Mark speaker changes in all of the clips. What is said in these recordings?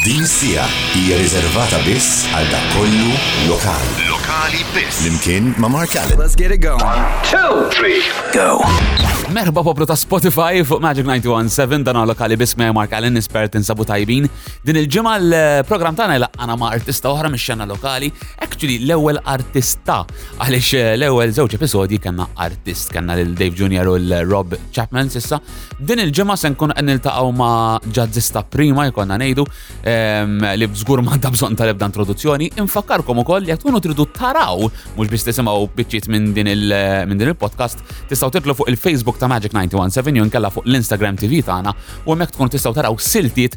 Speaker 1: Din is-siegħa hija riservata biss għal dak kollu lokali.
Speaker 2: Lokali biss.
Speaker 1: Flimkien ma' Mark Allen.
Speaker 3: Let's get it going.
Speaker 2: One, two, three, go!
Speaker 4: Merħba poplu ta' Spotify fuq Magic 917 dan lokali biss me Mark Allen nispert insabu tajbin. Din il-ġimgħa l-programm tagħna jlaqqana ma' artista oħra mix-xena lokali, actually l-ewwel artista għaliex eh, l-ewwel żewġ episodji kellna artist, kellna lil Dave Junior u l-Rob Chapman sissa, Din il-ġimgħa se nkun qed niltaqgħu ma' ġazzista prima jkollna ngħidu ehm, li bżgur ma ta' bżonn tal-ebda introduzzjoni, infakkarkom ukoll jekk tkunu tridu taraw mhux biex tisimgħu biċċiet minn din il-podcast, tistgħu titlu fuq il-Facebook ta' Magic 917 jew nkella fuq l-Instagram TV tagħna u hemmhekk tkun tistgħu taraw siltiet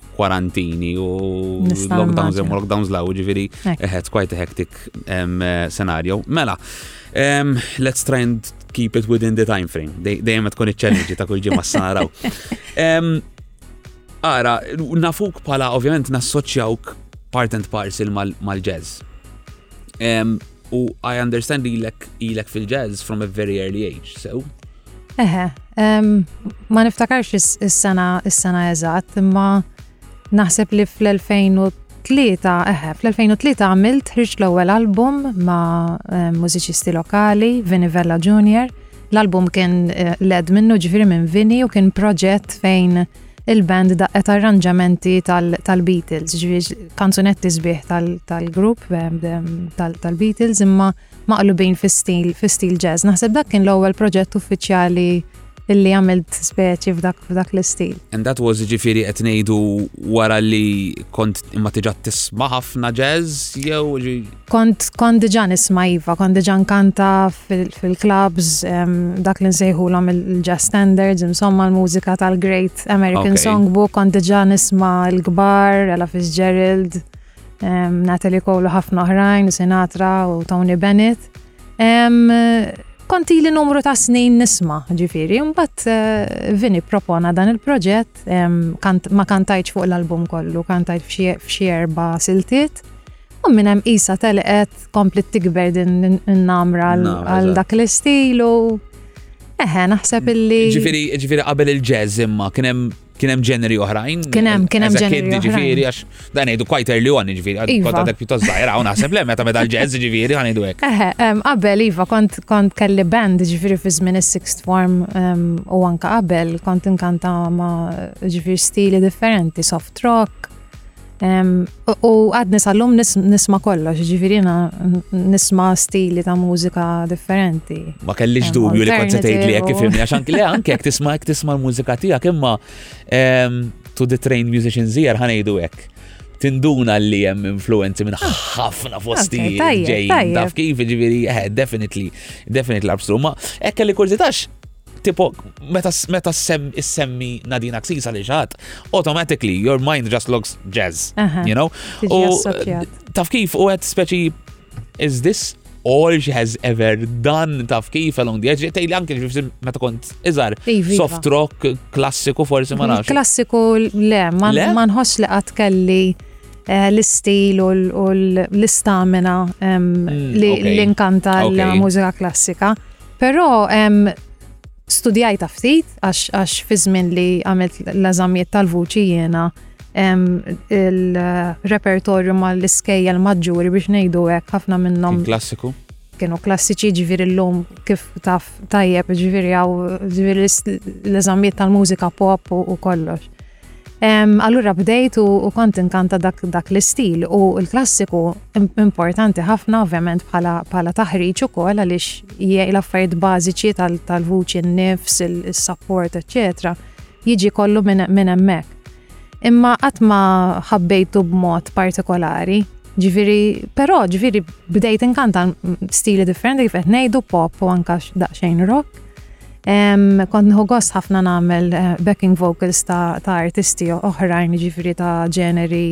Speaker 5: kwarantini u
Speaker 4: lockdowns u lockdowns law,
Speaker 5: ġifiri,
Speaker 4: it's quite a hectic um, eh, scenario. Mela, um, let's try and keep it within the time frame. Dejjem tkun iċ-challenge ta' kull ġimgħa s-saraw. Ara, nafuk pala ovvjament nassoċjawk part and parcel mal-jazz. U I understand ilek ilek fil-jazz from a very early age, so?
Speaker 5: Eħe, ma niftakarx is-sena is-sena eżatt, imma naħseb li fl-2003, eħe, fl-2003 għamilt ħriġt l-ewwel album ma' mużiċisti lokali, Vini Vella Junior. L-album kien eh, led minnu ġifiri minn Vini u kien proġett fejn il-band daqqet arranġamenti tal-Beatles, ġifiri kanzunetti sbieħ tal-grupp tal-Beatles, imma maqlubin fi stil, fi stil jazz. Naħseb dak kien l-ewwel proġett uffiċjali illi għamilt speċi f'dak f'dak l-istil.
Speaker 4: And that was ġifiri qed ngħidu wara li kont imma tiġa tisma' ħafna jazz jew
Speaker 5: Kont kont diġà nisma' iva, kont diġà nkanta fil-clubs dak li nsejħulhom il-jazz standards, insomma l-mużika tal-Great American Songbook, kont diġà nisma' l-kbar, Ella Fitzgerald, Natalie Cole u ħafna oħrajn, u Sinatra u Tony Bennett. Konti li numru ta' snin nisma, ġifiri, mbatt eh, Vini propona dan il-proġett, ma kantajċ fuq l-album kollu, kantajt fxie erba siltiet, u minnem isa telqet komplet tikber din n-namra għal dak l-istilu. Eħe, naħseb illi.
Speaker 4: Ġifiri, ġifiri qabel il-ġazz imma kienem Kien hemm ġeneri oħrajn.
Speaker 5: Kien hemm, kien hemm ġeneri oħrajn.
Speaker 4: Ġifieri għax dan ngħidu quite early on, ġifieri,
Speaker 5: iva.
Speaker 4: kont għadek pjuttost żgħira u naħseb le meta meta l-jazz ġifieri ħan ngħidu hekk.
Speaker 5: Eħe, qabel iva kont kont kelli band ġifieri fi żmien is-sixth form u anke qabel kont inkanta ma' ġifieri stili differenti, soft rock, U għadni sal-lum nisma kollox, ġifiri nisma stili ta' mużika differenti.
Speaker 4: Ma kellix dubju li kont se tgħid li hekk ifimni għax anke le anke jekk tisma' jekk tisma' l-mużika tiegħek imma to the trained musicians here ħanejdu hekk tinduna li hemm influenzi minn ah. ħafna fosti ġejjin taf kif ġifieri eh, definitely definitely l-abstru ma hekk li kurzitax tipo, meta, meta semmi Nadina Xisa li ġat, automatically your mind just looks jazz,
Speaker 5: uh -huh.
Speaker 4: you know? U taf kif u għed speċi, is this all she has ever done taf kif along the edge, tejli anke ġifsim meta kont iżar, soft rock, klassiku forsi ma nafx.
Speaker 5: Klassiku le, ma nħoss li għat kelli eh, l-istil u l-istamina mm, li
Speaker 4: l-inkanta
Speaker 5: l-mużika klassika. Però studjajta ftit għax fi żmien li għamilt l-eżamijiet tal-vuċi jiena il-repertorju ma l-iskejjel maġġuri biex ngħidu hekk ħafna minnhom.
Speaker 4: Klassiku?
Speaker 5: Kienu klassiċi ġifieri llum kif taf tajjeb ġifieri għaw ġifieri l-eżamijiet tal-mużika pop u kollox. Allura bdejt u kont inkanta dak l-istil u l-klassiku importanti ħafna ovvjament bħala taħriġ ukoll għaliex jgħid l-affarijiet bażiċi tal-vuċi n-nifs, is-sapport, eċċetera, jiġi kollu minn hemmhekk. Imma qatt ma ħabbejtu b'mod partikolari, ġifieri, però ġifieri bdejt inkanta stili differenti kif qed ngħidu pop u anke daqsxejn rock. Kont nħu gost ħafna nagħmel eh, backing vocals ta', ta artisti oħrajn ġifiri ta' ġeneri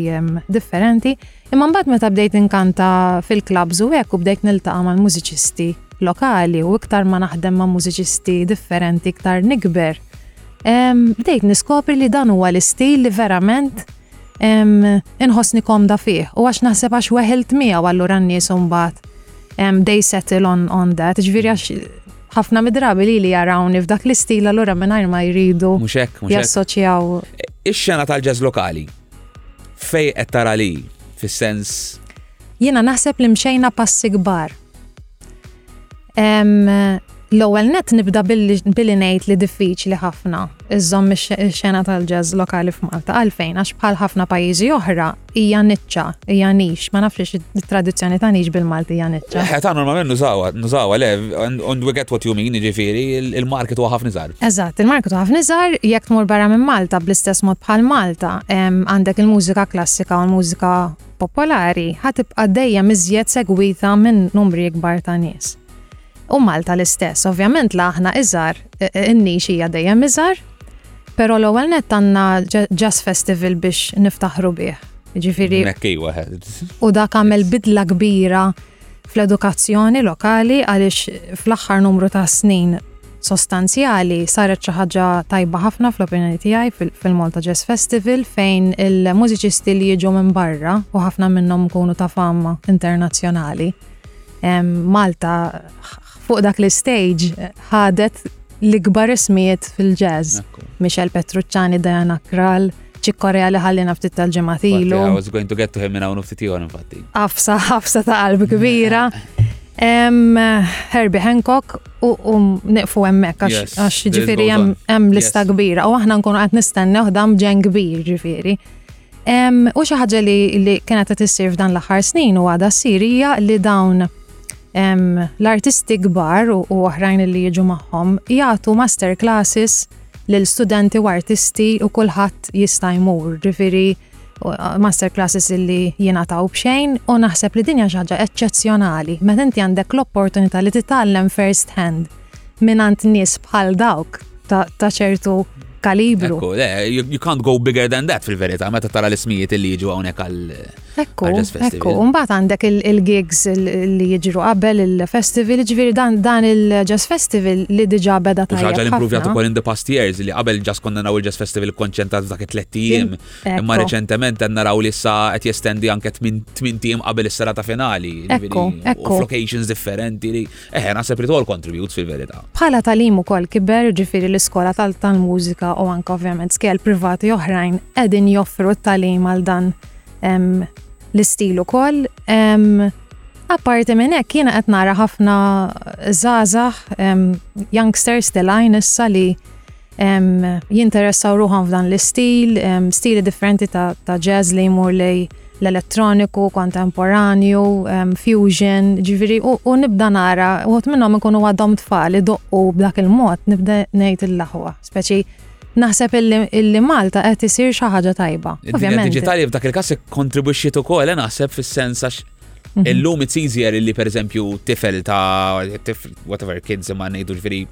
Speaker 5: differenti. Imma mbagħad meta bdejt inkanta fil-klabs u hekk u bdejt niltaqa' mal-mużiċisti lokali u iktar ma naħdem ma' mużiċisti differenti iktar nikber. Bdejt niskopri li dan huwa l-istil li verament inħossni komda fih u għax naħseb għax weħilt miegħu allura n-nies mbagħad they settle on, on that, ġviri għax Ħafna mid-drabi lili jarawni f'dak l-istil allura mingħajr ma jridu jassoċjaw.
Speaker 4: Ix-xena tal-ġazz lokali fej qed tara li fis-sens
Speaker 5: Jiena naħseb li mxejna passi kbar. L-ewwel net nibda billi ngħid li diffiċli ħafna iżżomm ix-xena tal-ġazz lokali f'Malta għalfejn għax bħal ħafna pajjiżi oħra hija niċċa, hija nix, ma nafx it-traduzzjoni ta' nix bil-Malti hija niċċa.
Speaker 4: Eh, ta' normalment nużawa, nużawa le, and we get what you mean, ġifiri, il-market huwa ħafna iżgħar.
Speaker 5: Eżatt, il-market huwa ħafna iżgħar, jekk tmur barra minn Malta bl-istess mod bħal Malta, għandek il-mużika klassika u l-mużika popolari, ħatibqa' dejjem iżjed segwita minn numri ikbar ta' nies. U Malta l-istess, ovvjament la aħna iżar, in-nix hija dejjem iżar, pero l-ewwel nett għandna Jazz Festival biex niftaħru bih.
Speaker 4: Ġifiri.
Speaker 5: U dak għamel bidla kbira fl-edukazzjoni lokali għaliex fl-aħħar numru ta' snin sostanzjali saret xi ħaġa tajba ħafna fl-opinjoni tiegħi fil-Malta Jazz Festival fejn il-mużiċisti li jiġu minn barra u ħafna minnhom kunu ta' fama internazzjonali Malta fuq dak l-istage ħadet l-ikbar ismijiet fil-jazz. Michel Petrucciani, Diana Kral, ċikkorea li ħallina ftit tal-ġematilu.
Speaker 4: I was going to get to him minna unu ftit jgħon infatti.
Speaker 5: Afsa, afsa ta' qalb kbira. Herbie Hancock u neqfu emmek, għax ġifiri jem lista kbira. U aħna nkunu għat nistennew dam ġen kbir ġifiri. U xi ħaġa li kienet qed issir f'dan l-aħħar snin u għadha ssir hija li dawn l-artisti kbar u oħrajn li jiġu magħhom jagħtu master classes lil studenti u artisti u kulħadd jista' jmur, ġifieri master classes li jingħataw b'xejn u naħseb li dinja xi ħaġa eċċezzjonali meta inti għandek l-opportunità li titgħallem first hand. mingħand nies bħal dawk ta' ċertu kalibru.
Speaker 4: Ekku, le, you can't go bigger than that fil-verità, meta tara l-ismijiet li jiġu hawnhekk għal.
Speaker 5: Ekku, ekku, mbagħad għandek il-gigs li jiġru qabel il-festival, ġifieri dan il-Jazz Festival li diġà beda
Speaker 4: ta'
Speaker 5: Ħaġa
Speaker 4: li
Speaker 5: improvjat
Speaker 4: ukoll in the past years li qabel ġas konna naw il-Jazz Festival konċentrat dak it-tlet
Speaker 5: ijiem,
Speaker 4: imma reċentement qed naraw li issa qed jestendi anke tmien tim qabel is-serata finali.
Speaker 5: Ekku, ekku.
Speaker 4: Locations differenti li. Eħe, eh, naħseb li tol kontribut fil-verità.
Speaker 5: Bħala talim ukoll kiber ġifiri l-iskola tal-mużika u anka ovvjament skel privati oħrajn qegħdin joffru t-talim għal dan l-istil ukoll. Apparti minn hekk jiena qed nara ħafna żgħażagħ youngsters telajn issa li jinteressaw ruħhom f'dan l-istil, stili differenti ta' jazz li jmur lej l-elettroniku, kontemporanju, fusion, ġifieri u nibda nara uħud minnhom ikunu għadhom tfal idoqqu b'dak il-mod nibda ngħid il-laħwa. Speċi naħseb illi Malta qed isir xi ħaġa tajba. Ovvjament.
Speaker 4: Digitali f'dak il-każ ikkontribwixxiet ukoll eh, naħseb fis-sens għax Mhm. Illum it's easier illi per eżempju tifel ta' whatever kids ma nejdu ġviri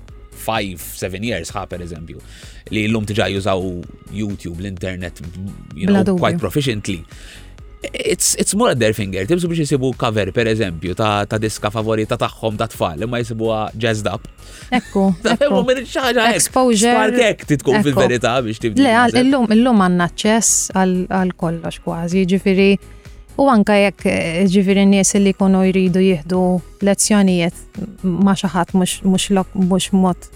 Speaker 4: 5-7 years ħa per eżempju li illum tiġa jużaw YouTube, l-internet, you know, quite proficiently. It's, it's more at their finger, tibsu biex jisibu cover per eżempju ta', ta diska favorita tagħhom ta' tfal, imma jisibu jazzed up.
Speaker 5: Ekku. Ekku.
Speaker 4: minn xaġa
Speaker 5: Exposure.
Speaker 4: Sparkek titkun fil-verità biex tibdi.
Speaker 5: Le, illum, illum għanna ċess għal kollox kważi, ġifiri. U anka jekk eh, ġifiri nies li jkunu jridu jieħdu lezzjonijiet ma xi ħadd mhux mod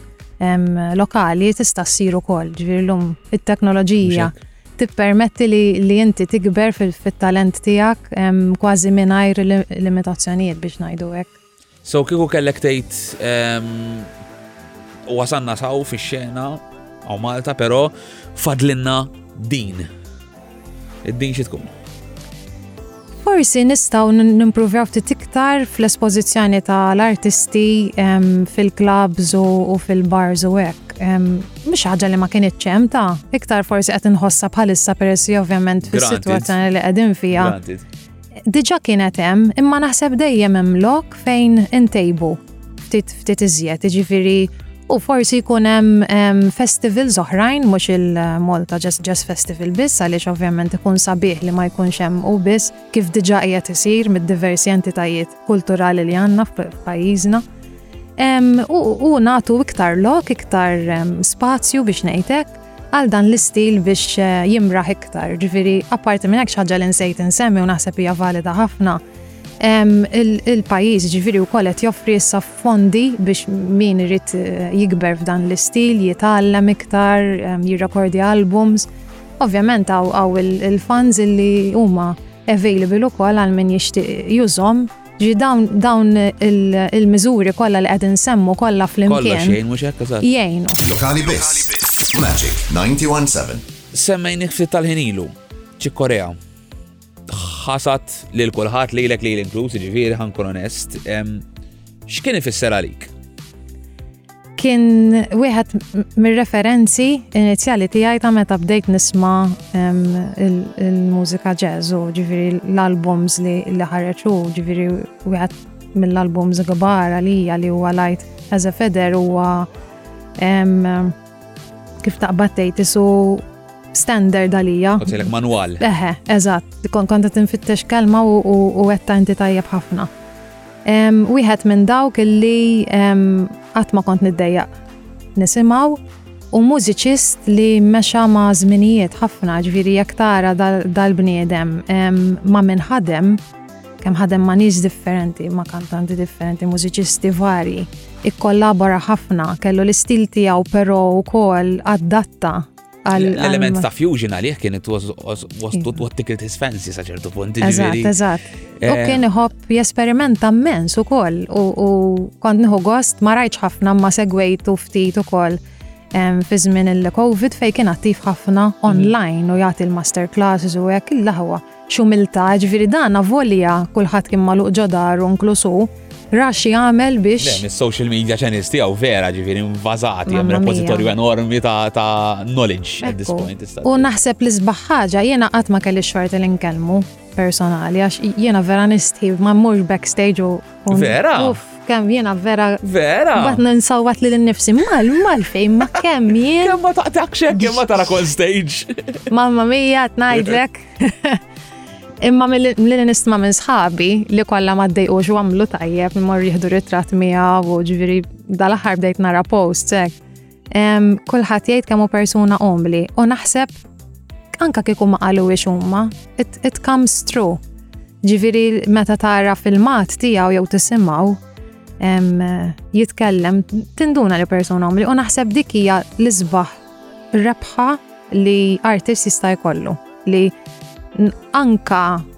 Speaker 5: lokali tista' ssir ukoll. Ġifiri llum it-teknoloġija tippermetti li, li inti tikber fit-talent tiegħek kważi mingħajr limitazzjonijiet biex ngħidu hekk.
Speaker 4: So kieku kellek tgħid ehm, u wasanna saw fix-xena għaw Malta, però fadlinna din. Id-din xi tkun?
Speaker 5: Forsi nistaw nimpruvjaw ftit iktar fl-espożizzjoni tal-artisti ehm, fil-klabs u fil-bars u hekk mhux ħaġa li ma kienet ċem ta' iktar forsi qed inħossha bħalissa peressi ovvjament fis-sitwazzjoni li qegħdin fiha. Diġa kienet hemm, imma naħseb dejjem hemm lok fejn intejbu ftit ftit iżjed, ġifiri u forsi jkun hemm festivals oħrajn mhux il-Malta Jazz Jazz Festival biss għaliex ovvjament ikun sabiħ li ma jkunx hemm u biss kif diġa qiegħed isir mid-diversi entitajiet kulturali li għandna f'pajjiżna. U nagħtu iktar lok, iktar spazju biex ngħidlek għal dan l-istil biex eh, jimraħ iktar. Ġifiri, apparti minn hekk xaġa li nsejt insemmi u naħseb hija valida ħafna. Il-pajjiż ġifiri wkoll qed joffri issa fondi biex min irid eh, jikber f'dan l-istil, jitgħallem iktar, jirrekordi albums. Ovvjament għaw il-fans li huma available ukoll għal min jixtieq jużhom Ġi dawn dawn il-miżuri kollha li qed insemmu kollha flimkien.
Speaker 4: Kollha xejn mhux hekk eżatt.
Speaker 5: Jgħinu.
Speaker 1: Lokali biss. Magic 917.
Speaker 4: Semmejni ftit tal-ħin ilu. Ċikkorea. Ħasat lil kulħadd lilek li l-inkluż, ġifieri ħankun onest. X'kien ifisser għalik?
Speaker 5: kien wieħed mir-referenzi inizjali tiegħi ta' meta bdejt nisma il-mużika jazz u ġifieri l-albums li ħareġ u ġifieri wieħed mill-albums kbar għalija li huwa Light as a Feather huwa kif taqbad tgħid isu standard għalija.
Speaker 4: Għatilek manwal.
Speaker 5: Eħe, eżatt, kont qed tinfittex kelma u qed inti tajjeb ħafna. Wieħed minn dawk li qatt ma kont niddejjaq nisimgħu u mużiċist li mexa ma' żminijiet ħafna ġviri jekk tara dal-bniedem ma' minn ħadem kemm ħadem ma' nies differenti, ma' kantanti differenti, mużiċisti varji, ikkollabora ħafna, kellu l-istil tiegħu però wkoll adatta
Speaker 4: L-element ta' fusion għalih kien it was what tickled his fancy sa' ċertu punt.
Speaker 5: Eżatt, eżatt. U
Speaker 4: eh,
Speaker 5: kien iħobb jesperimenta mmens ukoll u kont nieħu gost ma rajtx ħafna ma segwejtu ftit ukoll fi żmien il-COVID fej kien attiv ħafna mhm. online u jagħti l-master classes u hekk il-laħwa. X'umiltà, jiġifieri dan avolja kulħadd kien magħluq ġo daru inkluż hu, ra
Speaker 4: xi għamel
Speaker 5: biex.
Speaker 4: Le, mis-social media channels tiegħu vera ġifieri mvażati hemm repożitorju enormi ta' knowledge at this point.
Speaker 5: U naħseb li sbaħ ħaġa jiena qatt ma kelli xorti li nkellmu personali għax jiena vera nistħi ma mmurx backstage u
Speaker 4: Vera?
Speaker 5: Uff, kem jena vera.
Speaker 4: Vera?
Speaker 5: Bat ninsawat li l-nifsi, mal, mal fejn, ma kem jena.
Speaker 4: Kem ma taqtak xek, kem ma tara kol stage.
Speaker 5: Mamma mija, tnajdlek. Imma mill-li nistma minn sħabi li kolla ma d u għamlu tajjeb, mor jihdu ritrat mija u ġviri dal-ħar bdejt nara post, Kulħadd jgħid kemm hu persuna omli u naħseb anka kieku ma qalux huma, it comes true. Ġifieri meta tara filmat tiegħu jew tisimgħu jitkellem tinduna li persuna omli u naħseb dik hija l-isbaħ rebħa li artist jista' jkollu li anka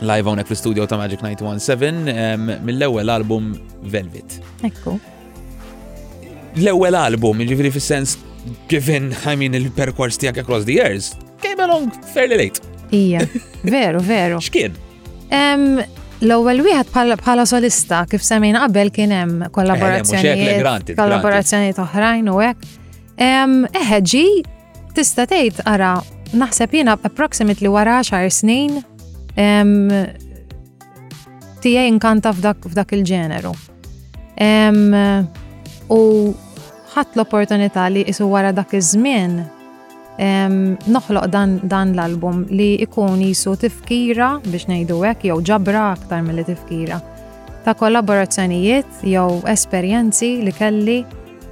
Speaker 4: live hawnhekk fl-istudio ta' Magic 917 mill-ewwel album Velvet.
Speaker 5: Ekku.
Speaker 4: L-ewwel album, jiġifieri fis-sens given, I mean, il-perkors tiegħek across the years, came along fairly late.
Speaker 5: Ija, veru, veru.
Speaker 4: X'kien?
Speaker 5: L-ewwel wieħed bħala solista kif semmejna qabel kien hemm
Speaker 4: eh,
Speaker 5: kollaborazzjonijiet, kollaborazzjonijiet oħrajn u hekk. Eħeġi Tista' tgħid ara naħseb jiena approximately wara 10 snin tiegħi inkanta f'dak il-ġeneru. U ħadd l-opportunità li isu wara dak iż-żmien noħloq dan, dan l-album li ikun jisu tifkira biex nejdu hekk jew ġabra aktar mill tifkira ta' kollaborazzjonijiet jew esperjenzi li kelli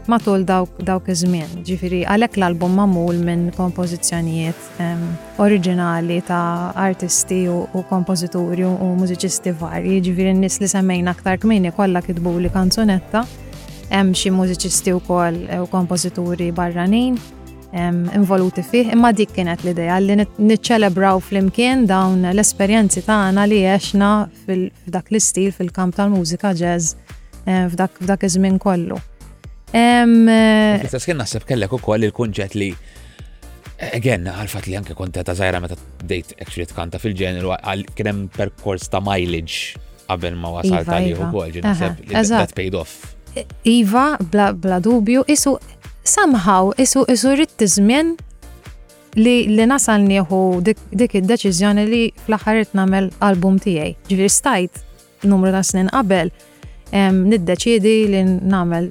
Speaker 5: matul dawk iż-żmien. Ġifieri għalhekk l-album magħmul minn kompożizzjonijiet ehm, oriġinali ta' artisti u kompożituri u mużiċisti varji, ġifieri n-nies li semmejna aktar kmieni kollha kitbu li kanzunetta, hemm xi mużiċisti wkoll eh, u kompożituri barranin ehm, involuti fih, imma dik kienet l-idea li niċċelebraw flimkien dawn l-esperjenzi tagħna li għexna f'dak l-istil fil-kamp tal-mużika jazz eh, f'dak iż-żmien kollu.
Speaker 4: Fl-istess kien naħseb kellek ukoll il-kunċett li Again, għalfat li anke konta ta' zaħira meta dejt actually tkanta fil-ġeneru għal kienem perkors ta' mileage qabel ma wasal
Speaker 5: iva,
Speaker 4: tal-liħu
Speaker 5: iva. kol,
Speaker 4: ġinaseb li that paid off.
Speaker 5: Iva, bla, bla dubju, isu somehow, isu isu rrit żmien li li nasal nieħu dik id-deċiżjoni li fl-aħħar namel album tiegħi. Ġifier stajt numru ta' snin qabel, niddeċidi li nagħmel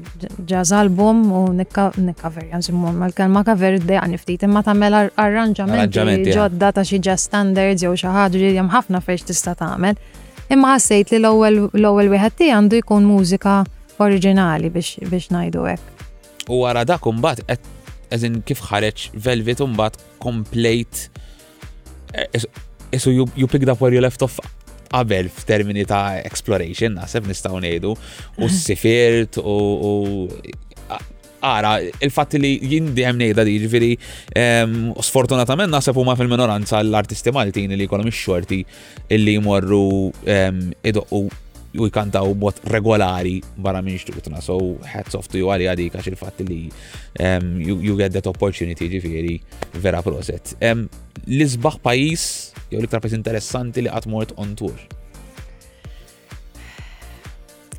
Speaker 5: jazz album u nikkaverja nżimmu mal-kelma kaver dejaqni ftit imma tagħmel arranġamenti ġodda ta' xi jazz standards jew xi ħaġa li hemm ħafna fejn tista' tagħmel. Imma ħassejt li l-ewwel wieħed tiegħi għandu jkun mużika oriġinali biex ngħidu hekk.
Speaker 4: U wara dak imbagħad qed kif ħareġ Velvet imbagħad komplejt Isu you, you picked up where you left off qabel f'termini ta' exploration, naħseb nistgħu ngħidu, u s-sifirt u Ara, il-fatt li jindi hemm ngħidha di ġifieri ehm, sfortunatament naħseb huma fil-minoranza l-artisti Maltin li jkollhom ix-xorti illi jmorru ehm, idoqqu u jkantaw mod regolari barra minn xtutna. So, hats off to you għalija dik għax il-fat li um, you, you get that opportunity ġifiri vera proset. Um, L-isbaħ pajis, jew l-iktar pajis interessanti li għatmort on tour.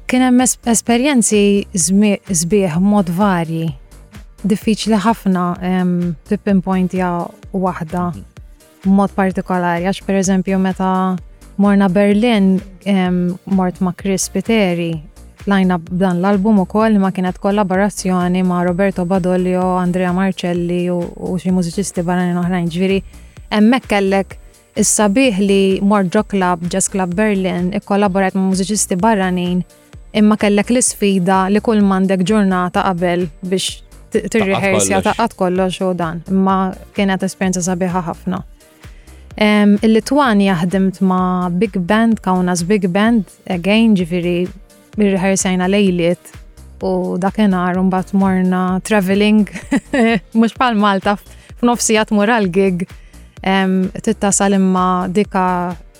Speaker 5: Kien hemm esperjenzi zbieħ mod varji. Diffiċli ħafna um, tippinpointja waħda. Mm -hmm b'mod partikolari, għax per eżempju meta morna Berlin, mort ma' Chris Piteri, lajna b'dan l-album u koll ma kienet kollaborazzjoni ma' Roberto Badolio, Andrea Marcelli u xi mużiċisti barranin oħrajn ġviri. Emmek kellek is-sabiħ li mort ġo klab, Jazz Club Berlin, ikkollaborajt ma' mużiċisti barranin Imma kellek l-isfida li kull mandek ġurnata qabel biex tirriħersja taqat kollox u dan. Imma kienet esperienza sabiħa ħafna. Il-Litwani jaħdimt ma' Big Band, Kaunas Big Band, again ġifiri mirriħersajna lejliet u dakinhar mbagħad morna traveling mhux bħal Malta f'nofsija tmur għal gig tittasal imma dika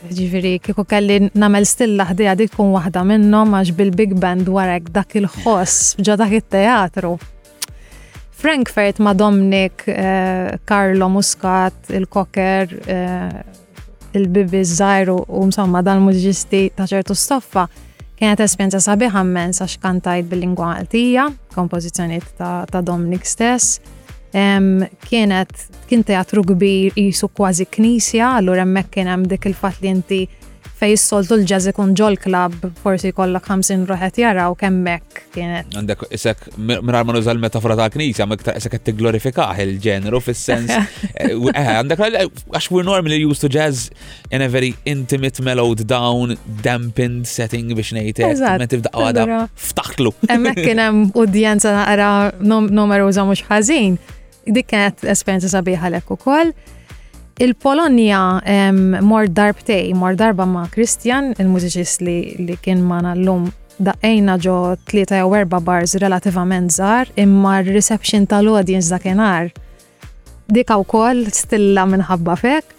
Speaker 5: Jiġifieri kieku kelli nagħmel stilla ħdejha dik tkun waħda minnhom għax bil-big band wara hekk dak il-ħoss ġo dak it-teatru. Frankfurt ma' Dominic, eh, Carlo Muscat, il-Koker, eh, il-Bibi Zajru u msomma dal-mużiċisti ta' ċertu stoffa kienet esperienza sabiħa mmensa x'kantajt bil-lingwa Maltija, kompożizzjonijiet ta' Dominic stess. kienet kien teatru kbir jisu kważi knisja, allura hemmhekk kien hemm dik il-fatt li inti fej soltu l-ġazz ikun ġol klab, forsi kollok 50 ruħet jaraw kemmek kienet.
Speaker 4: Għandek isek, minar ma nużal metafora ta' knisja, ma ktar isek t-glorifikaħ il-ġeneru fil-sens. Eh, eh, għandek, eh, għax we're normally used to jazz in a very intimate, mellowed down, dampened setting biex nejt.
Speaker 5: Eżatt.
Speaker 4: Meta tibda għada ftaħtlu.
Speaker 5: Hemmhekk kien hemm udjenza naqra numeruża mhux ħażin. Dik kienet esperjenza sabiħa lek ukoll. Il-Polonja mor darbtej, mor darba ma' Kristjan, il-mużiċist li, li kien mana l-lum daqqejna ġo tlieta jew erba' bars relativament żgħar, imma r-reception tal-audience dakinhar Dika wkoll stilla minħabba fek.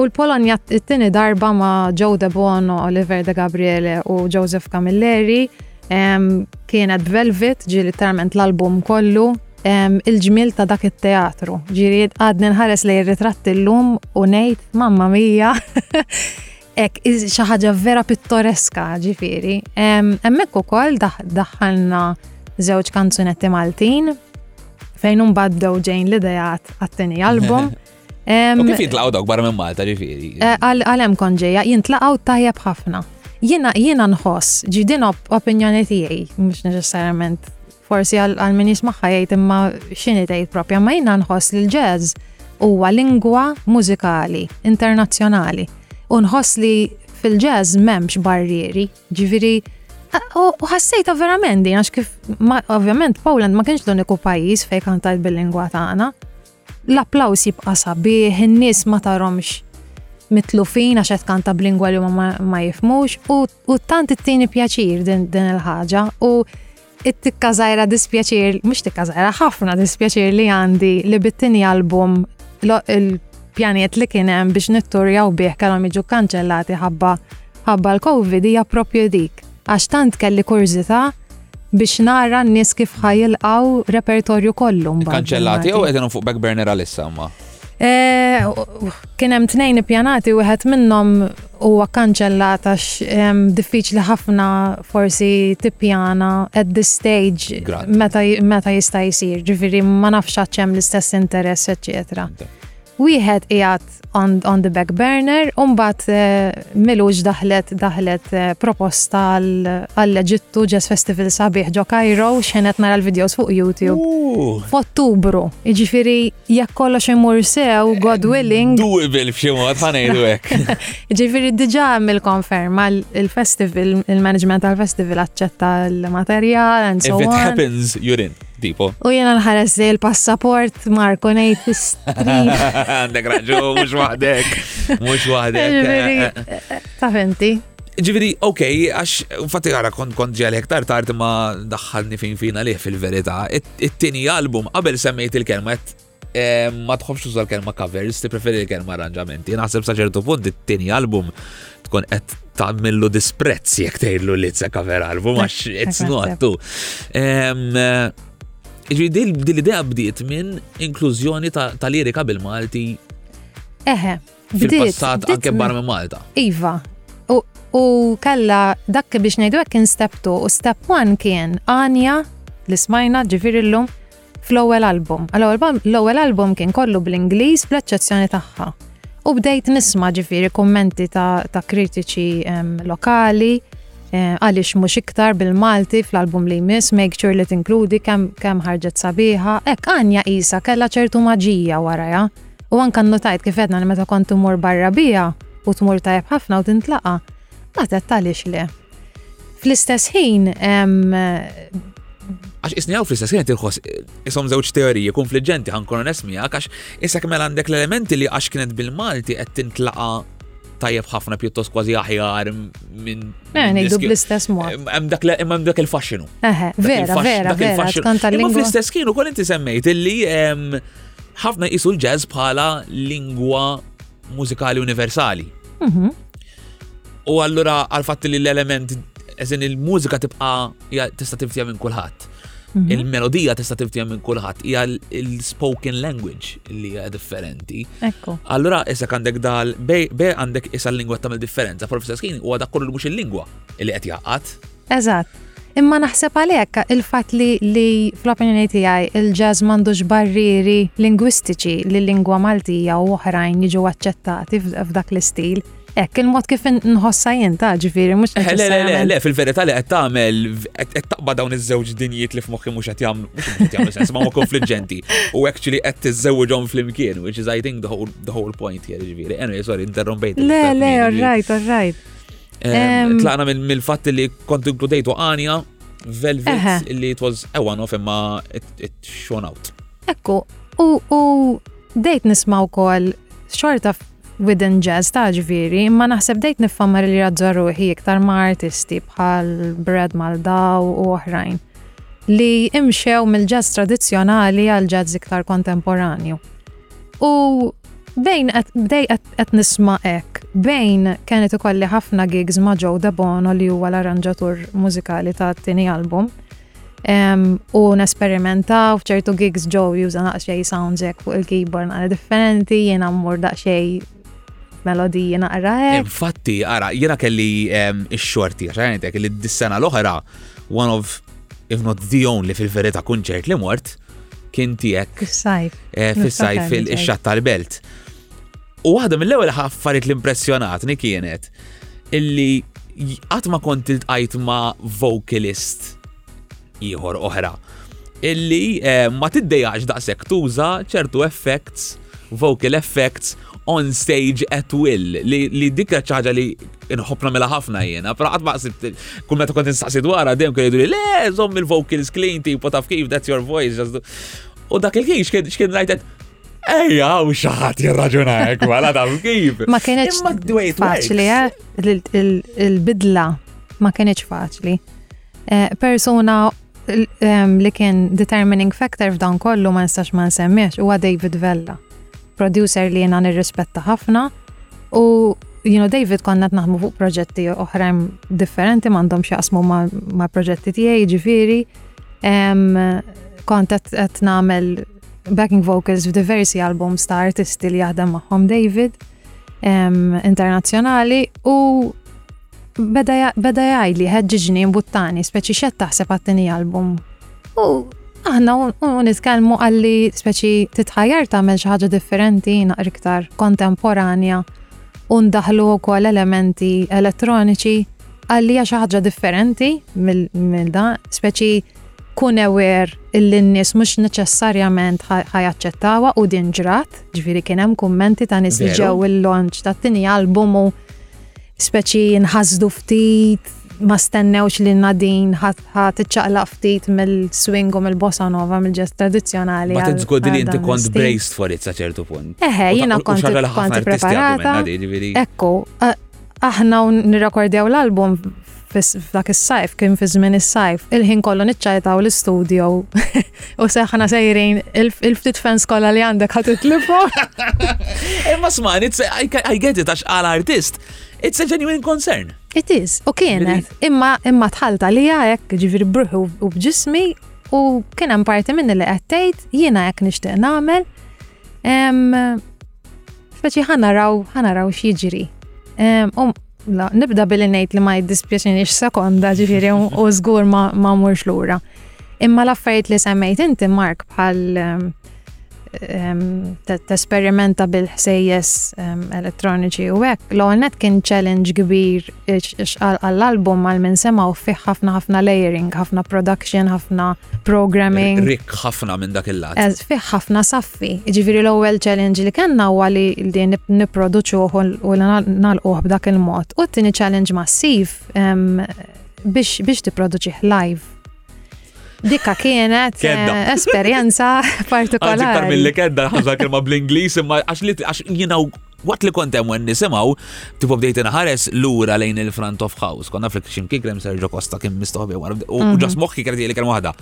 Speaker 5: U l-Polonja t-tini darba ma' Joe De Bono, Oliver De Gabriele u Joseph Camilleri kienet Velvet ġi literalment l-album kollu il-ġmil ta' dak it-teatru. Ġiri għadni nħares li jirritratt illum u ngħid mamma mija Ek, xi ħaġa vera pittoreska, ġifieri. Hemmhekk ukoll daħħalna żewġ kanzunetti Maltin fejn imbagħad bdew ġejn l-idejat għat-tieni album.
Speaker 4: U kif jitlaqgħu dawk barra minn Malta ġifieri?
Speaker 5: Eh, għal hemm kon ġejja jintlaqgħu tajjeb ħafna. Jiena jiena nħoss, ġidin opinjoni tiegħi, mhux neċessarjament Forsi għal min jismaħħa jgħid imma x'inhi tgħid propja, ma jiena nħoss li l-jazz huwa lingwa mużikali internazzjonali u nħoss li fil-jazz m'hemmx barrieri, ġifieri U ħassejta verament din, għax kif, ovvjament, Poland ma kienx l-uniku pajis fej kantajt bil-lingwa tagħna. L-applaus jibqa' sabiħ, in-nies ma taromx mitlufin għax qed kanta b'lingwa li ma jifmux u U tant it-tieni pjaċir din, din il-ħaġa u it-tikka zaħira dispjaċir, mux tikka zaħira ħafna dispjaċir li għandi li bittini album il-pjaniet li kienem biex nitturjaw bih kellhom iġu kanċellati ħabba ħabba l-Covid hija propju dik. Għax tant kelli kurzita biex nara n-nies kif ħajilqaw repertorju kollu.
Speaker 4: Kanċellati jew qegħdin fuq back burner għalissa ma.
Speaker 5: Eh, kien hemm tnejn ippjanati wieħed minnhom huwa kanċellat għax ehm, diffiċli ħafna forsi tippjana at this stage meta jista' jsir, ġifieri ma nafx għax hemm l-istess interess, eċetera. Wieħed qiegħed on, on the back burner u mbagħad eh, milux daħlet daħlet eh, proposta għall-Eġittu Jazz Festival sabiħ ġo Cairo xenet nara l-videos fuq YouTube. F'Ottubru, jiġifieri Jekk kollox imur sew, God willing.
Speaker 4: Doable f'xi mod, ħanejdu hekk.
Speaker 5: Ġifieri diġà hemm il-konferma il-festival, il-management tal-festival aċċetta l-materjal and so on.
Speaker 4: If it happens, you're in. Tipo.
Speaker 5: U jena nħares li l-passaport Marko nejt
Speaker 4: Għandek raġu, mux wahdek. Mux wahdek.
Speaker 5: Eh, eh. Tafenti.
Speaker 4: Ġiviri, ok, għax fatti għara kont kont ġel hektar tard ma daħħalni fin fina liħ fil-verita. it-tieni album, qabel semmejt il-kelma, eh, ma tħobx tuża l-kelma covers, ti preferi l-kelma arranġamenti. Naħseb sa ċertu punt it-tieni album tkun qed tagħmillu disprezz jekk tgħidlu li tse cover album għax it's not tu. Ġifieri din l-idea bdiet minn inklużjoni ta' lirika bil-Malti.
Speaker 5: Eħe,
Speaker 4: fil-passat anke barra minn Malta.
Speaker 5: Iva, u kalla dak biex ngħidu hekk step 2 u step 1 kien għanja li smajna ġifieri llum fl-ewwel album. L-ewwel album kien kollu bl-Ingliż bl-eċċezzjoni tagħha. U bdejt nisma ġifiri kummenti ta', ta kritiċi um, lokali, eh, għalix um, mux iktar bil-Malti fl-album li jmiss, make sure li tinkludi kem, kem ħarġet sabiħa, ek għanja isa kella ċertu maġija waraja. U anka nnutajt kif edna li meta kont tmur barra bija u tmur tajb ħafna u tintlaqa, natet għaliex le. Fl-istess ħin
Speaker 4: Għax isni għaw fl-istess kienet il-ħos, isom zewċ teoriji konfliġenti għan konones miegħek, għax isak mela għandek l-elementi li għax kienet bil-Malti qed tintlaqa tajjeb ħafna pjuttost kważi aħjar minn.
Speaker 5: Eh, ngħidu bl-istess mod.
Speaker 4: Eh, hemm dak imma dak il-faxxinu.
Speaker 5: Eħe, vera, vera, vera, tkanta
Speaker 4: l-lingwa.
Speaker 5: Imma
Speaker 4: fl-istess kienu kol inti semmejt illi ħafna jqisu l-jazz bħala lingwa mużikali universali.
Speaker 5: Mhm.
Speaker 4: U allura għal fatt li l-element eżin il-mużika tibqa tista' tibtija minn kulħadd.
Speaker 5: Mhm.
Speaker 4: Il-melodija tista' tibtija minn kulħadd hija l-spoken language li hija differenti.
Speaker 5: Ekku.
Speaker 4: Allura issa għandek dal be għandek issa l-lingwa tagħmel differenza, forsi skin huwa dak kollu mhux il-lingwa li qed jaqgħad.
Speaker 5: Eżatt. Imma naħseb għalhekk il-fatt li li fl-opinjoni tiegħi il-jazz m'għandux barrieri lingwistiċi li lingwa Maltija u oħrajn jiġu aċċettati f'dak l-istil. Hekk il-mod kif nħossha jien ta' ġifieri mhux
Speaker 4: eh, Le, le, le, fil-verità li qed tagħmel qed taqba' dawn iż-żewġ dinjiet li f'moħħi mhux qed jagħmlu mhux qed jagħmlu sens ma' konfliġġenti u actually qed tiżżewġhom flimkien, which is I think the whole, the whole point here ġifieri. Anyway, sorry, interrompejt.
Speaker 5: Le, le, all right, all right.
Speaker 4: Tlaqna mill-fatt li kont inkludejtu Anja, Velvet, li it was a one-off imma it shown out.
Speaker 5: Ekku, u dejt nismaw kol xorta within jazz ta' ġviri, imma naħseb dejt nifamma li raġġa ruħi iktar ma' artisti bħal Brad Maldaw u oħrajn li imxew mill-ġazz tradizjonali għal ġazz iktar kontemporanju. U Bejn bdej qed nisma' hekk, bejn kienet ikolli ħafna gigs ma' Joe Dabono li huwa l-arranġatur mużikali ta' tieni album. U nesperimentaw f'ċertu gigs Joe juża naqxej sounds hekk fuq il-keyboard naqra differenti, jiena mmur daqxej melodiji naqra hekk.
Speaker 4: Infatti, ara, jiena kelli x-xorti għax għajtek li d-sena l-oħra one of if not the only fil-verita kunċert li mort, kien tiegħek.
Speaker 5: Fis-sajf.
Speaker 4: Eh, fis-sajf il-xatt tal-belt. U waħda mill-ewwel ħaffarit l-impressjonatni kienet illi qatt ma kont iltqajt ma' vocalist ieħor oħra illi eh, ma tiddejjax daqshekk tuża ċertu effects, vocal effects on stage at will, li dik kienet ħaġa li nħobb nagħmilha ħafna jiena, però qatt ma qsibt kull meta kont nistaqsi dwarha dejjem kien jgħidu li le żomm il-vocals clean tipo taf kif that's your voice. U dak il-kien x'kien rajtet Ejja, u xaħat jirraġuna hekk wara taf kif.
Speaker 5: Ma
Speaker 4: kienx
Speaker 5: faċli eh, il-bidla ma kienx faċli. Eh, persuna li kien determining factor f'dan kollu ma nistax ma nsemmiex huwa David Vella Producer li jiena nirrispetta ħafna u you know, David konna naħmu fuq proġetti oħrajn differenti m'għandhom xaqsmu ma' proġetti tiegħi ġifieri. Kont qed nagħmel backing vocals f'diversi albums ta' artisti li jaħdem magħhom David internazzjonali u Beda jgħidli, ħeġġiġni, mbuttani, speċi xed taħseb għattini album. U aħna u nitkellmu għalli speċi titħajjar tagħmel xi ħaġa differenti naqr iktar kontemporanja u ndaħlu wkoll elementi elettroniċi għalli xi ħaġa differenti mill da, speċi kun ewer il-linnis mux neċessarjament ħajaċċettawa u din ġrat, ġviri kienem kummenti ta' nis li ġew il-launch ta' tini albumu Speċi nħasdu ftit, ma stennewx li nadin ħat iċċaqlaq ftit mill-swing u mill-bossa nova, mill-ġest tradizjonali.
Speaker 4: Ma t-tżgur li
Speaker 5: jinti
Speaker 4: kont braced for it sa ċertu punt.
Speaker 5: Eħe, jina kont kont preparata. Ekku, aħna nirrakordjaw l-album f'dak is-sajf, kien fi żmien is-sajf, il-ħin kollu niċċajtaw l-istudio u seħħna sejrin il-ftit fans kollha li għandek ħadd itlifu.
Speaker 4: Imma sman, I get it għax għal artist, it's a genuine concern.
Speaker 5: It is, u kienet, imma imma tħalta li għajek ġifiri bruħu u bġismi u kien hemm parti minni li qed tgħid jiena hekk nixtieq nagħmel. Speċi ħanaraw ħanaraw x'jiġri. La, nibda billi ngħid li ma jiddispjaċinix sekonda ġifieri u żgur ma mmurx lura. Imma l-affarijiet li semmejt inti Mark bħal ehm, ehm, t-esperimenta bil-ħsejjes ehm, elettroniċi u hekk, l-għonet kien challenge kbir għall-album għal minn sema u fih ħafna ħafna layering, ħafna production, ħafna programming.
Speaker 4: Rik ħafna minn dak il-lat.
Speaker 5: Fih ħafna saf fi. Ġifiri l-ewwel challenge li kellna huwa li li nipproduċuh u li nagħlquh b'dak il-mod. U t-tieni challenge massiv biex biex tipproduċih live. Dikka kienet eh, esperjenza partikolari.
Speaker 4: Aktar mill-li kedda ħaża kelma bl-Ingliż imma għax li għax jiena Waqt li kontem għen nisimaw, tipo bdejt nħares l-ura lejn il-front of house. Konna fl-kitchen kikrem Sergio Costa kim mistoħbi għar. U mhm. ġas moħki kredi li kelma wahda.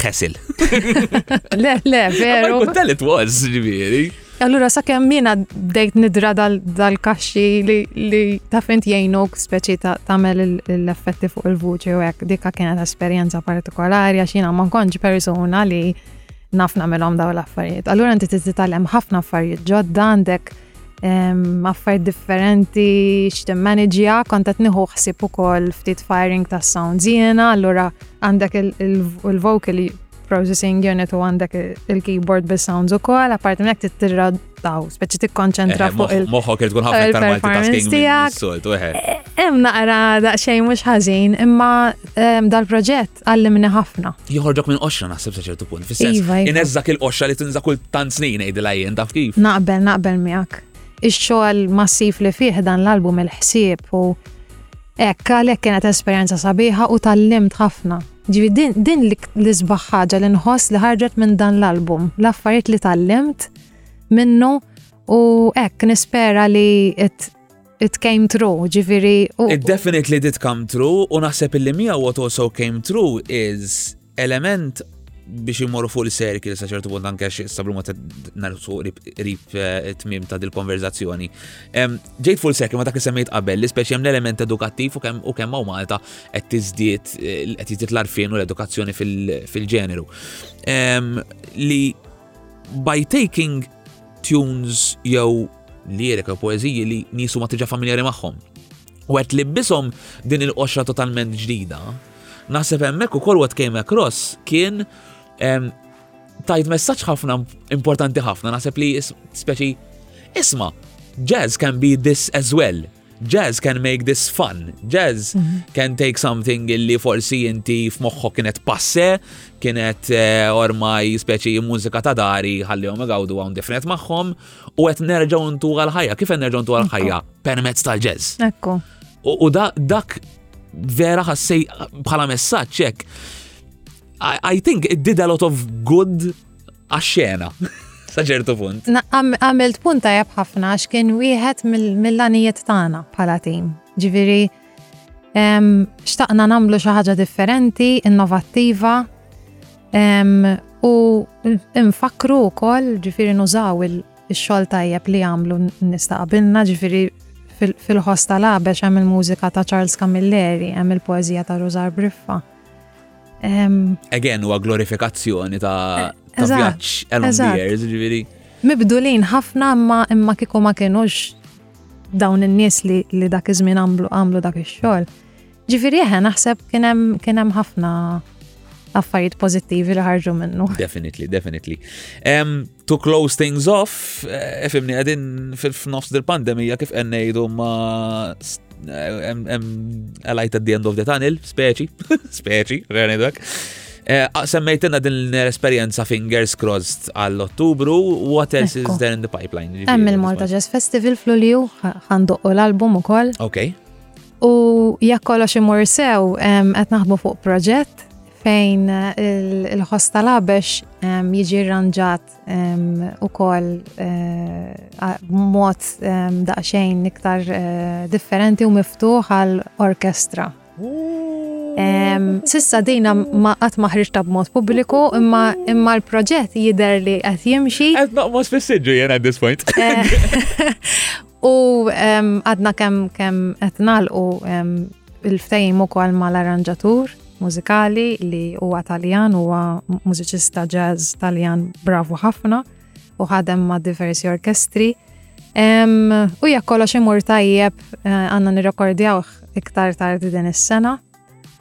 Speaker 4: Xesil.
Speaker 5: Le, le, veru.
Speaker 4: Għamil tal it was, ġviri.
Speaker 5: Allura sa' kemm mina bdejt nidra dal-kaxxi li ta' fint jgħinuk speċi tagħmel l-effetti fuq il-vuċi u hekk dikka kienet esperjenza partikolari għax jiena ma konċ persuna li nafna melom daw l-affarijiet. Allura inti titgħallem ħafna affarijiet ġodda għandek affarijiet differenti x'timmaniġja, kont qed nieħu ħsieb ukoll ftit firing ta' sounds jiena, allura għandek il-vocal processing unit u għandek il-keyboard bil sounds ukoll, apparti minn hekk tirradaw, speċi tikkonċentra eh, fuq il-
Speaker 4: moħħok tkun ħafna iktar multitasking tiegħek.
Speaker 5: Hemm naqra daqsxejn mhux ħażin, imma dal-proġett Għallimni ħafna.
Speaker 4: Joħorġok minn qoxra naħseb sa ċertu punt. Fis-sens,
Speaker 5: iva, iva.
Speaker 4: ineżżak il-qoxra li tinża kull tant snin ngħidilha jien taf kif.
Speaker 5: Naqbel, naqbel miegħek. Ix-xogħol massiv li fih dan l-album il-ħsieb u hekk għalhekk kienet esperjenza sabiħa u tallimt ħafna. Ġivi din, din l-isbaħ ħaġa li nħoss li ħarġet minn dan l-album, l-affarijiet li tallimt minnu u hekk nispera li It came true, ġifiri.
Speaker 4: It definitely did come true u naħseb illi mija what also came true is element biex imorru fuq il-serki li saċertu punt anke sablu ma narsu rib eh, tmim ta' dil-konverzazzjoni. Ġejt fuq il-serki ma dak li semmejt qabel, li speċi hemm l-element edukattiv u kemm u kemm hawn Malta qed tiżdied eh, qed jiżdied l-arfin u l-edukazzjoni fil-ġeneru. Li By taking tunes jew lirika u poeżiji li nisu ma tiġa familjari magħhom. U għet li bisom din il-qoxra totalment ġdida, naħseb hemmhekk ukoll what came across kien tajt messaġġ ħafna importanti ħafna, naħseb li speċi isma' jazz can be this as well, Jazz can make this fun. Jazz mm -hmm. can take something illi forsi inti f'moħħok kienet passe, kienet eh, ormaj speċi mużika ta' dari ħallihom igawdu hawn different magħhom u qed nerġgħu ntu għal-ħajja. Kif qed nerġgħu ntu għal-ħajja? Permezz tal-jazz.
Speaker 5: Ekku.
Speaker 4: U dak vera ħassej bħala messaġġ hekk. I think it did a lot of good għax-xena. Saġertu punt.
Speaker 5: Għamilt punt tajab ħafna għax kien wieħed mill-għanijiet tagħna bħala tim. Ġifieri xtaqna nagħmlu xi ħaġa differenti, innovattiva u nfakru wkoll ġifieri nużaw il-xogħol tajjeb li għamlu nistaqbilna ġifieri fil-ħosta labex hemm il-mużika ta' Charles Camilleri, hemm il-poeżija ta' Rosar Briffa.
Speaker 4: Again, huwa glorifikazzjoni ta'
Speaker 5: eh,
Speaker 4: vjaġġ Elmbiers, ġifieri.
Speaker 5: Mibdulin ħafna imma imma kieku ma kienux dawn in-nies li, li dak iż-żmien għamlu dak ix-xogħol. Ġifieri eħe naħseb kien hemm ħafna affarijiet pożittivi li ħarġu minnu.
Speaker 4: Definitely, definitely. to close things off, eh, fimni għedin fil-nofs dil-pandemija kif għennejdu ma għalajt eh, at the end of the tunnel, speċi, speċi, għarni dak. Eh, semmejtina din l-esperienza fingers crossed għall-Ottubru, what else is there in the pipeline?
Speaker 5: Hemm il-Malta Jazz Festival fl-Ulju, għandu u l-album u koll.
Speaker 4: Ok.
Speaker 5: U jekk kollox imur sew, qed naħdmu fuq proġett fejn il-ħoss tal-għabex jiġi rranġat ukoll eh, b'mod daqsxejn iktar eh, differenti u miftuħ għal orkestra. Sissa dina ma qatt ma ħriġta b'mod pubbliku imma imma l-proġett jidher li qed jimxi.
Speaker 4: Qed noqmos fis-siġġu jien at this point.
Speaker 5: Eh, u għadna kemm kemm qed nagħlqu il-ftehim ukoll mal-arranġatur mużikali li huwa Taljan, huwa mużiċista jazz Taljan bravu ħafna u ħadem ma' diversi orkestri. U jekk kollox imur tajjeb eh, għandna nirrekordjaw iktar tard din is-sena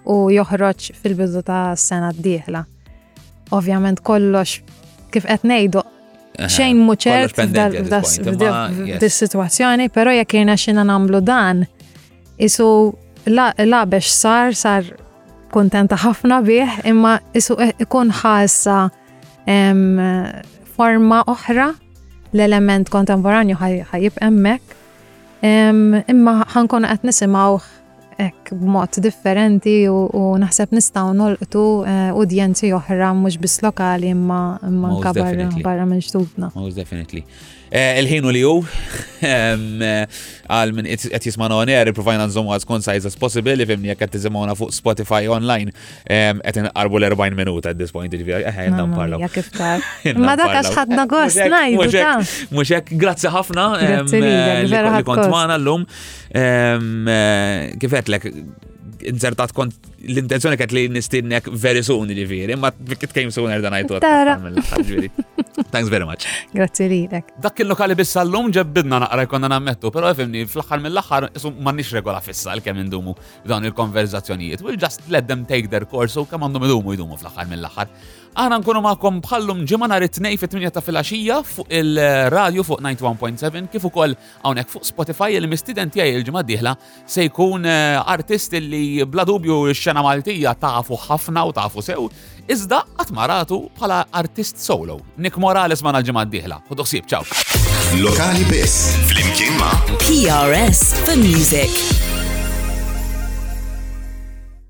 Speaker 5: u joħroġ fil-bidu ta' sena d-dieħla. Ovvjament kollox kif qed ngħidu xejn
Speaker 6: muċert
Speaker 5: f'dis-sitwazzjoni, però jekk jirna xina nagħmlu dan, Isu labex sar sar kontenta ħafna bih imma isu e- ikun ħassa forma oħra l-element kontemporanju ħajib emmek imma ħankun qed nisimgħu ek b'mod differenti u naħseb nistgħu nolqtu e, udjenzi oħra mhux biss lokali imma imma barra minn ġdudna.
Speaker 6: Most definitely. Eh, il-ħinu li ju, eh, għal minn qed jismana on air, provajna nżommu as concise as possible, li fimni jekk qed tiżimgħuna fuq Spotify online, eh, qed inqarbu l-40 minuta at this point, ġifieri eħe jenna
Speaker 5: nparlu. Jak
Speaker 6: iftar.
Speaker 5: Ma dak għax ħadna gost ngħidu ta.
Speaker 6: Mhux hekk, grazzi ħafna.
Speaker 5: Grazzi vera ħadd.
Speaker 6: Kont magħna llum kif qedlek inzertat kont l-intenzjoni kħet li nistinnek very soon ġifiri, ma it came sooner than I thought.
Speaker 5: Tara.
Speaker 6: Thanks very much.
Speaker 5: Grazie li
Speaker 4: lek. Dak il-lokali bissa l-lum ġebbidna naqra jkonna nammettu, pero għafimni fl-axar mill-axar isum mannix regola fissa l-kem indumu dawn il-konverzazzjonijiet. We'll just let them take their course u kam għandhom idumu idumu fl-axar mill-axar. Għana nkunu maħkom bħallum ġimma nar it-tnej fit-8 ta' filgħaxija fuq il-radio fuq 91.7 kif ukoll hawnhekk fuq Spotify il-mistiden tiegħi il-ġimgħa dieħla se jkun eh, artist li bla dubju x-xena Maltija tafu ħafna u tafu sew, iżda qatt maratu bħala artist solo. Nick Morales ma l-ġimgħa d-dieħla. Ħudu ħsieb ċaw.
Speaker 1: Lokali biss, flimkien ma'
Speaker 7: PRS for Music.